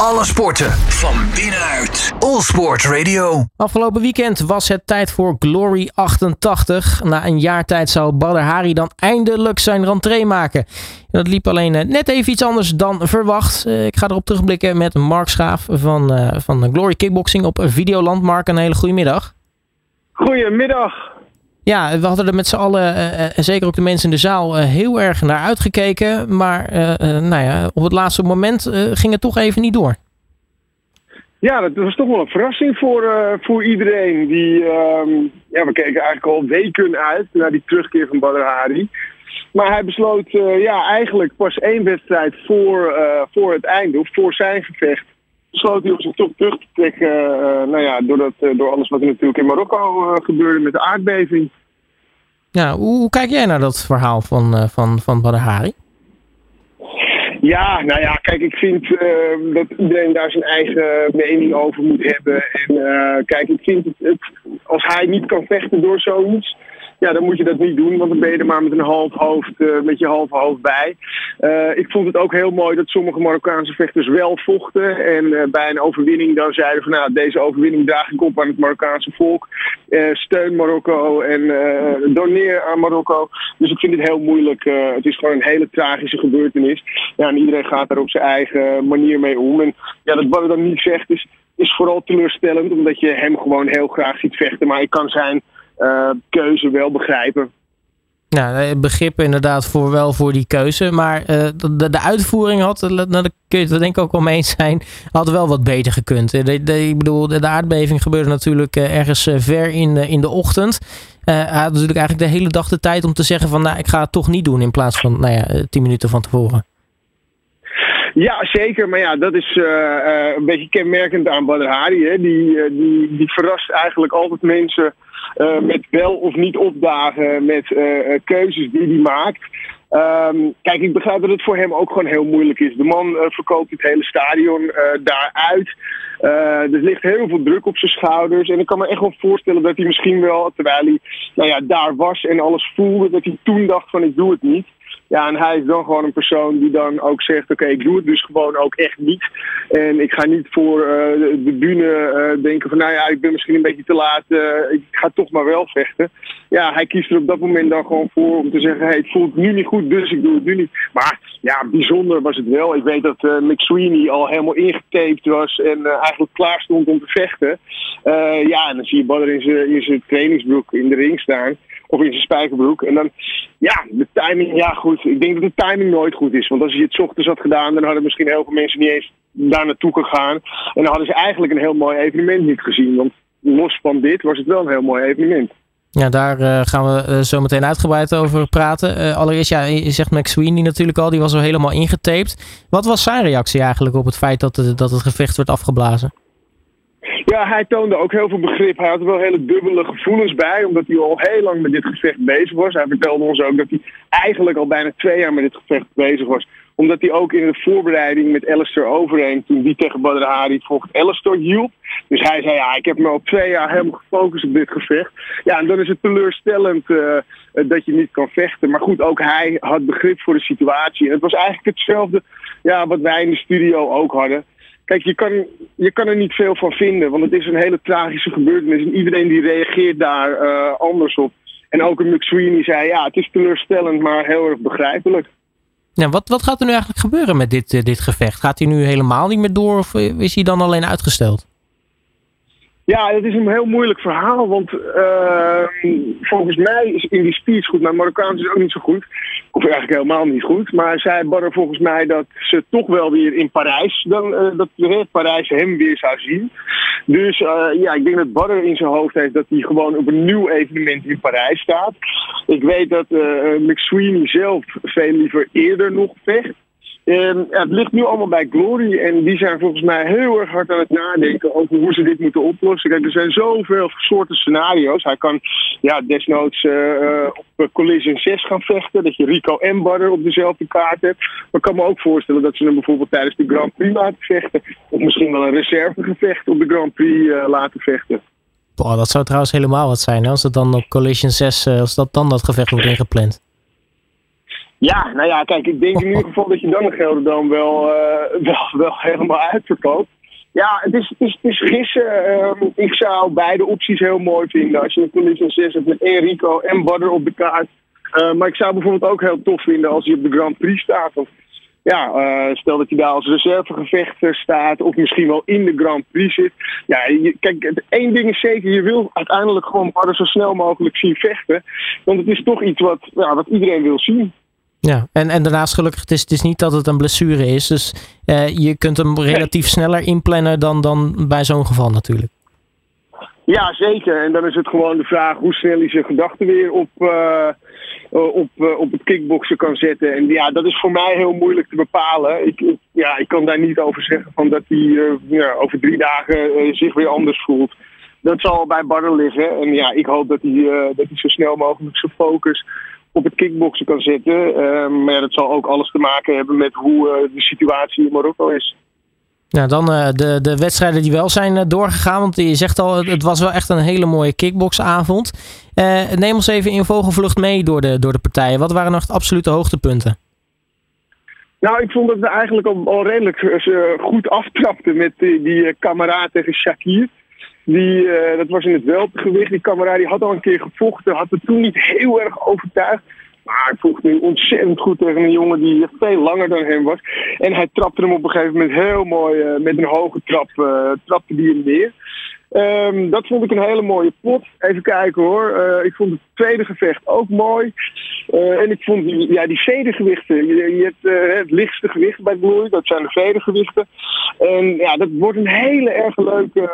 Alle sporten van binnenuit. All Sport Radio. Afgelopen weekend was het tijd voor Glory 88. Na een jaar tijd zou Badr Hari dan eindelijk zijn rentree maken. Dat liep alleen eh, net even iets anders dan verwacht. Eh, ik ga erop terugblikken met Mark Schaaf van, uh, van Glory Kickboxing op Videoland. Mark, een hele goede middag. Goedemiddag. Ja, we hadden er met z'n allen, en zeker ook de mensen in de zaal, heel erg naar uitgekeken. Maar nou ja, op het laatste moment ging het toch even niet door. Ja, dat was toch wel een verrassing voor, voor iedereen. Die, ehm, ja, we keken eigenlijk al weken uit naar die terugkeer van Badr Hari. Maar hij besloot ja, eigenlijk pas één wedstrijd voor, voor het einde, of voor zijn gevecht, besloot hij om zich toch terug te trekken. nou ja, door, dat, door alles wat er natuurlijk in Marokko gebeurde met de aardbeving. Ja, hoe, kijk jij naar dat verhaal van, uh, van, van Badr Hari? Ja, nou ja, kijk, ik vind uh, dat iedereen daar zijn eigen mening over moet hebben. En uh, kijk, ik vind het, het, als hij niet kan vechten door zoiets, ja, dan moet je dat niet doen, want dan ben je er maar met een half hoofd, uh, met je halve hoofd bij. Uh, ik vond het ook heel mooi dat sommige Marokkaanse vechters wel vochten. En uh, bij een overwinning dan zeiden van nou, deze overwinning draag ik op aan het Marokkaanse volk. steun Marokko en doneer aan Marokko. Dus ik vind het heel moeilijk. het is gewoon een hele tragische gebeurtenis. Ja, en iedereen gaat daar op zijn eigen manier mee om. En ja, dat wat dan niet zegt is, is vooral teleurstellend, omdat je hem gewoon heel graag ziet vechten. Maar ik kan zijn keuze wel begrijpen. Nou, begrip inderdaad voor wel voor die keuze. Maar uh, de, uitvoering had, daar kun je het denk ik ook mee eens zijn, had wel wat beter gekund. Ik bedoel, de, aardbeving gebeurde natuurlijk ergens ver in, in de ochtend. hij had natuurlijk eigenlijk de hele dag de tijd om te zeggen van, nou, ik ga het toch niet doen in plaats van, nou ja, tien minuten van tevoren. Ja, zeker. Maar ja, dat is uh, uh, een beetje kenmerkend aan Badr Hari. Hè. Die, uh, die, die verrast eigenlijk altijd mensen met wel of niet opdagen, met keuzes die hij maakt. Um, kijk, ik begrijp dat het voor hem ook gewoon heel moeilijk is. De man verkoopt het hele stadion daaruit. er ligt heel veel druk op zijn schouders. En ik kan me echt wel voorstellen dat hij misschien wel, terwijl hij nou ja, daar was en alles voelde, dat hij toen dacht van ik doe het niet. Ja, en hij is dan gewoon een persoon die dan ook zegt: Oké, ik doe het dus gewoon ook echt niet. En ik ga niet voor uh, de bühne uh, denken: van nou ja, ik ben misschien een beetje te laat, uh, ik ga toch maar wel vechten. Ja, hij kiest er op dat moment dan gewoon voor om te zeggen: hey, het voelt nu niet goed, dus ik doe het nu niet. Maar ja, bijzonder was het wel. Ik weet dat uh, McSweeney al helemaal ingetaped was en eigenlijk klaar stond om te vechten. ja, en dan zie je Badr in zijn trainingsbroek in de ring staan of in zijn spijkerbroek. En dan, ja, de timing, ja goed. Ik denk dat de timing nooit goed is. Want als je het ochtends had gedaan, dan hadden misschien heel veel mensen niet eens daar naartoe gegaan. En dan hadden ze eigenlijk een heel mooi evenement niet gezien. Want los van dit was het wel een heel mooi evenement. Ja, daar uh, gaan we uh, zo meteen uitgebreid over praten. Uh, allereerst, ja, je zegt McSweeney natuurlijk al, die was al helemaal ingetaped. Wat was zijn reactie eigenlijk op het feit dat, dat het gevecht werd afgeblazen? Ja, hij toonde ook heel veel begrip. Hij had er wel hele dubbele gevoelens bij, omdat hij al heel lang met dit gevecht bezig was. Hij vertelde ons ook dat hij eigenlijk al bijna twee jaar met dit gevecht bezig was. Omdat hij ook in de voorbereiding met Alistair overheen, toen die tegen Badr Hari vocht, Alistair hielp. Dus hij zei, ja, ik heb me al twee jaar helemaal gefocust op dit gevecht. Ja, en dan is het teleurstellend uh, dat je niet kan vechten. Maar goed, ook hij had begrip voor de situatie. En het was eigenlijk hetzelfde ja, wat wij in de studio ook hadden. Kijk, je kan, je kan er niet veel van vinden, want het is een hele tragische gebeurtenis. En iedereen die reageert daar uh, anders op. En ook een McSweeney zei, ja, het is teleurstellend, maar heel erg begrijpelijk. Ja, wat, wat gaat er nu eigenlijk gebeuren met dit, uh, dit gevecht? Gaat hij nu helemaal niet meer door of is hij dan alleen uitgesteld? Ja, het is een heel moeilijk verhaal, want uh, volgens mij is in die speech goed, maar Marokkaans is ook niet zo goed. Of eigenlijk helemaal niet goed. Maar zei Badr volgens mij dat ze toch wel weer in Parijs, dan, uh, dat de Parijs hem weer zou zien. Dus uh, ja, ik denk dat Badr in zijn hoofd heeft dat hij gewoon op een nieuw evenement in Parijs staat. Ik weet dat McSweeney zelf veel liever eerder nog vecht. Um, het ligt nu allemaal bij Glory en die zijn volgens mij heel erg hard aan het nadenken over hoe ze dit moeten oplossen. Kijk, er zijn zoveel soorten scenario's. Hij kan ja, desnoods uh, op Collision 6 gaan vechten, dat je Rico en Badder op dezelfde kaart hebt. Maar ik kan me ook voorstellen dat ze hem bijvoorbeeld tijdens de Grand Prix laten vechten. Of misschien wel een reservegevecht op de Grand Prix laten vechten. Boah, dat zou trouwens helemaal wat zijn als het dan op Collision 6, als dat dan dat gevecht wordt ingepland. Ja, nou ja, kijk, ik denk in ieder geval dat je dan de Gelderdoom wel, uh, wel, wel helemaal uitverkoopt. Ja, het is, het is, het is gissen. Ehm, ik zou beide opties heel mooi vinden. Als je een Collision 6 hebt met Enrico en Badder op de kaart. Uh, maar ik zou bijvoorbeeld ook heel tof vinden als hij op de Grand Prix staat. Of, ja, uh, stel dat je daar als reservegevechter staat of misschien wel in de Grand Prix zit. Ja, je, kijk, één ding is zeker, je wil uiteindelijk gewoon Badder zo snel mogelijk zien vechten. Want het is toch iets wat, ja, wat iedereen wil zien. Ja, en, en daarnaast gelukkig, het is, het is niet dat het een blessure is. Dus uh, je kunt hem relatief sneller inplannen dan, dan bij zo'n geval natuurlijk. Ja, zeker. En dan is het gewoon de vraag hoe snel hij zijn gedachten weer op, uh, op, uh, op het kickboksen kan zetten. En ja, dat is voor mij heel moeilijk te bepalen. Ik, ik ja, ik kan daar niet over zeggen van dat hij ja, over drie dagen zich weer anders voelt. Dat zal bij Barre liggen. En ja, ik hoop dat hij, dat hij zo snel mogelijk zijn focus op het kickboksen kan zitten. Uh, maar ja, dat zal ook alles te maken hebben met hoe uh, de situatie in Marokko is. Nou, dan uh, de, de wedstrijden die wel zijn doorgegaan. Want je zegt al, het was wel echt een hele mooie kickboxavond. neem ons even in vogelvlucht mee door de, door de partijen. Wat waren nog de absolute hoogtepunten? Nou, ik vond dat we eigenlijk al, al redelijk goed aftrapten met die, die kameraad tegen Shakir. Die, uh, dat was in het weltergewicht. Die kameraad die had al een keer gevochten. Had het toen niet heel erg overtuigd. Maar hij vocht nu ontzettend goed tegen een jongen die veel langer dan hem was. En hij trapte hem op een gegeven moment heel mooi uh, met een hoge trap. Uh, trapte die hem neer. Um, dat vond ik een hele mooie pot. Even kijken hoor. Ik vond het tweede gevecht ook mooi. Uh, en ik vond die, ja, die vedergewichten. Je, je hebt uh, het lichtste gewicht bij Glory, dat zijn de vedergewichten. En ja, dat wordt een hele erg leuke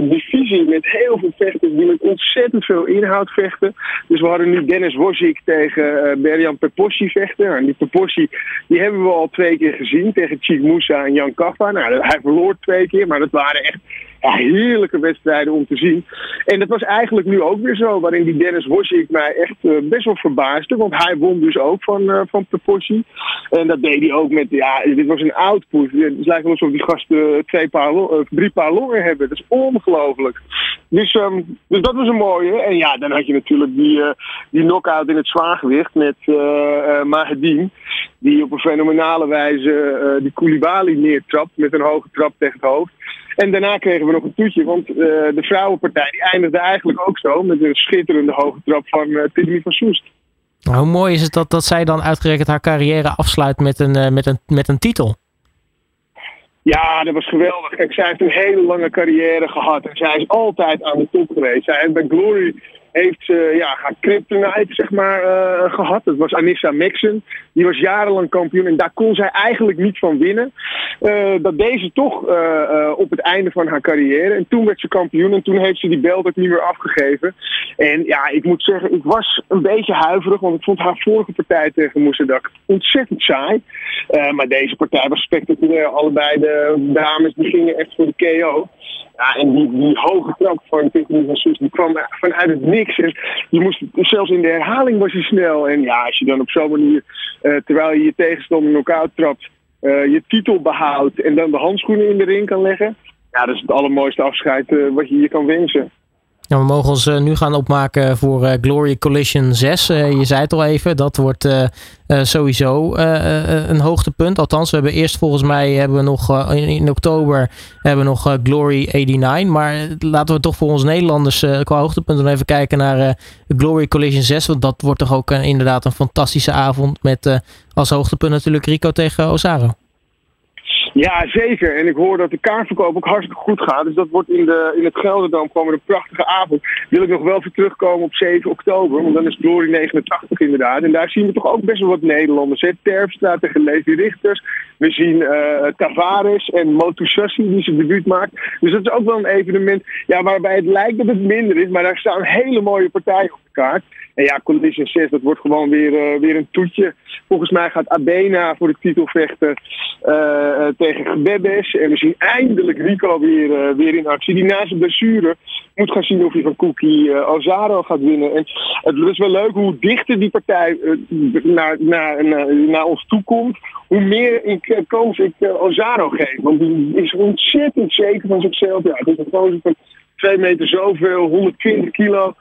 divisie met heel veel vechters die met ontzettend veel inhoud vechten. Dus we hadden nu Dennis Wozzik tegen Berjan Pepossi vechten. En die Pepossi die hebben we al twee keer gezien tegen Chief Moussa en Jan Kaffa. Nou, hij verloor twee keer, maar dat waren echt heerlijke wedstrijden om te zien. En dat was eigenlijk nu ook weer zo, waarin die Dennis Wozzik mij echt uh, best wel verbaasde. Want hij won dus ook van, uh, van Proportie. En dat deed hij ook met, ja, dit was een output. Het lijkt wel alsof die gasten twee paar, uh, drie paar longen hebben. Dat is ongelooflijk. Dus, um, dus dat was een mooie. En ja, dan had je natuurlijk die, die knockout in het zwaargewicht met Mahedin. Die op een fenomenale wijze die Koulibaly neertrapt met een hoge trap tegen het hoofd. En daarna kregen we nog een toetje, want uh, de vrouwenpartij die eindigde eigenlijk ook zo met een schitterende hoge trap van uh, Tidney van Soest. Nou, hoe mooi is het dat, dat zij dan uitgerekend haar carrière afsluit met een, uh, met een, met een titel? Ja, dat was geweldig. Kijk, zij heeft een hele lange carrière gehad en zij is altijd aan de top geweest. Zij heeft bij Glory heeft ze ja, haar kryptonite zeg maar, uh, gehad. Dat was Anissa Maxon. Die was jarenlang kampioen en daar kon zij eigenlijk niet van winnen. Uh, dat deed ze toch uh, op het einde van haar carrière. En toen werd ze kampioen en toen heeft ze die belt ook niet meer afgegeven. En ja, ik moet zeggen, ik was een beetje huiverig, want ik vond haar vorige partij tegen Moesadak ontzettend saai. maar deze partij was spectaculair. Allebei de dames die gingen echt voor de KO. Ja, en die, die hoge trap van Tiffany van Soes, die kwam vanuit het niks. En je moest, zelfs in de herhaling was hij snel. En ja, als je dan op zo'n manier, uh, terwijl je je tegenstander knock-out trapt, uh, je titel behoudt en dan de handschoenen in de ring kan leggen. Ja, dat is het allermooiste afscheid uh, wat je je kan wensen. Ja, we mogen ons uh, nu gaan opmaken voor uh, Glory Collision 6. Uh, je zei het al even, dat wordt sowieso een hoogtepunt. Althans, we hebben eerst volgens mij hebben we nog in, oktober hebben we nog Glory 89. Maar laten we toch voor ons Nederlanders qua hoogtepunten even kijken naar Glory Collision 6. Want dat wordt toch ook inderdaad een fantastische avond met als hoogtepunt natuurlijk Rico tegen Osaro. Ja, zeker. En ik hoor dat de kaartverkoop ook hartstikke goed gaat. Dus dat wordt in, de, in het Gelderdoom komen een prachtige avond. Wil ik nog wel weer terugkomen op 7 oktober. Want dan is Glory 89 inderdaad. En daar zien we toch ook best wel wat Nederlanders. Hè? Terpstra tegen Levi Richters. We zien uh, Tavares en Motusassi die zijn debuut maakt. Dus dat is ook wel een evenement ja, waarbij het lijkt dat het minder is. Maar daar staan hele mooie partijen op de kaart. En ja, Collision 6, dat wordt gewoon weer, uh, weer een toetje. Volgens mij gaat Abena voor de titel vechten uh, tegen Gebebes. En we zien eindelijk Rico weer, weer in actie. Die na zijn blessure moet gaan zien of hij van Cookie Ozaro gaat winnen. En het is wel leuk hoe dichter die partij naar, naar, naar, ons toe komt. Hoe meer ik kans ik Ozaro geef. Want die is ontzettend zeker van zichzelf. Ja, het is een gozer van 2 meter zoveel, 120 kilo.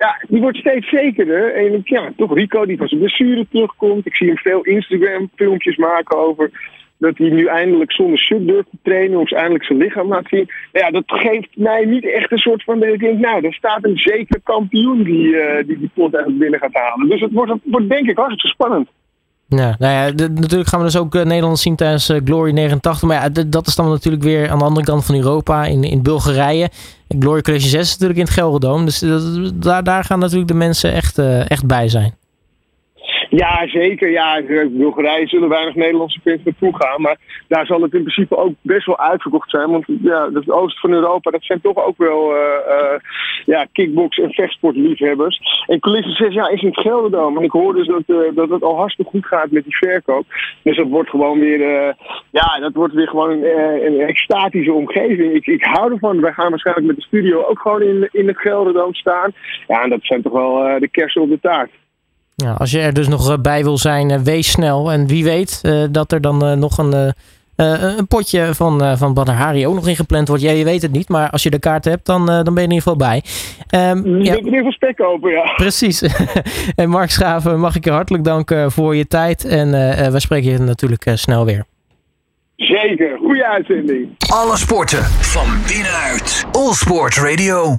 Ja, die wordt steeds zekerder. En ja, toch Rico die van zijn blessure terugkomt. Ik zie hem veel Instagram filmpjes maken over dat hij nu eindelijk zonder shirt durft te trainen of eindelijk zijn lichaam laat zien. Ja, dat geeft mij niet echt een soort van ik denk, nou, er staat een zeker kampioen die uh, die, die pot eigenlijk binnen gaat halen. Dus het wordt, het wordt denk ik hartstikke spannend. Nou ja, natuurlijk gaan we dus ook uh, Nederland zien tijdens uh, Glory 89. Maar ja, dat is dan natuurlijk weer aan de andere kant van Europa, in, in Bulgarije. Glory College 6 is natuurlijk in het Gelredome. Dus daar, daar gaan natuurlijk de mensen echt, echt bij zijn. Ja, zeker. Ja, in Bulgarije zullen weinig Nederlandse fans naartoe gaan. Maar daar zal het in principe ook best wel uitverkocht zijn. Want ja, het oosten van Europa, dat zijn toch ook wel uh, uh, ja, kickbox- en vechtsportliefhebbers. En Coulisse 6 ja, is in het Gelderdoom. En ik hoor dus dat, uh, dat het al hartstikke goed gaat met die verkoop. Dus dat wordt gewoon weer, ja, dat wordt weer gewoon een, een extatische omgeving. Ik, ik hou ervan. Wij gaan waarschijnlijk met de studio ook gewoon in, in het Gelderdoom staan. Ja, en dat zijn toch wel de kersen op de taart. Ja, als je er dus nog bij wil zijn, wees snel. En wie weet dat er dan nog een, een potje van, van Badr Hari ook nog ingepland wordt. Ja, je weet het niet, maar als je de kaart hebt, dan, dan ben je in ieder geval bij. Um, je ja. bent in ieder geval spek kopen, ja. Precies. en Mark Schaven, mag ik je hartelijk danken voor je tijd. En uh, we spreken je natuurlijk uh, snel weer. Zeker, goede uitzending. Alle sporten van binnenuit. All Sport Radio.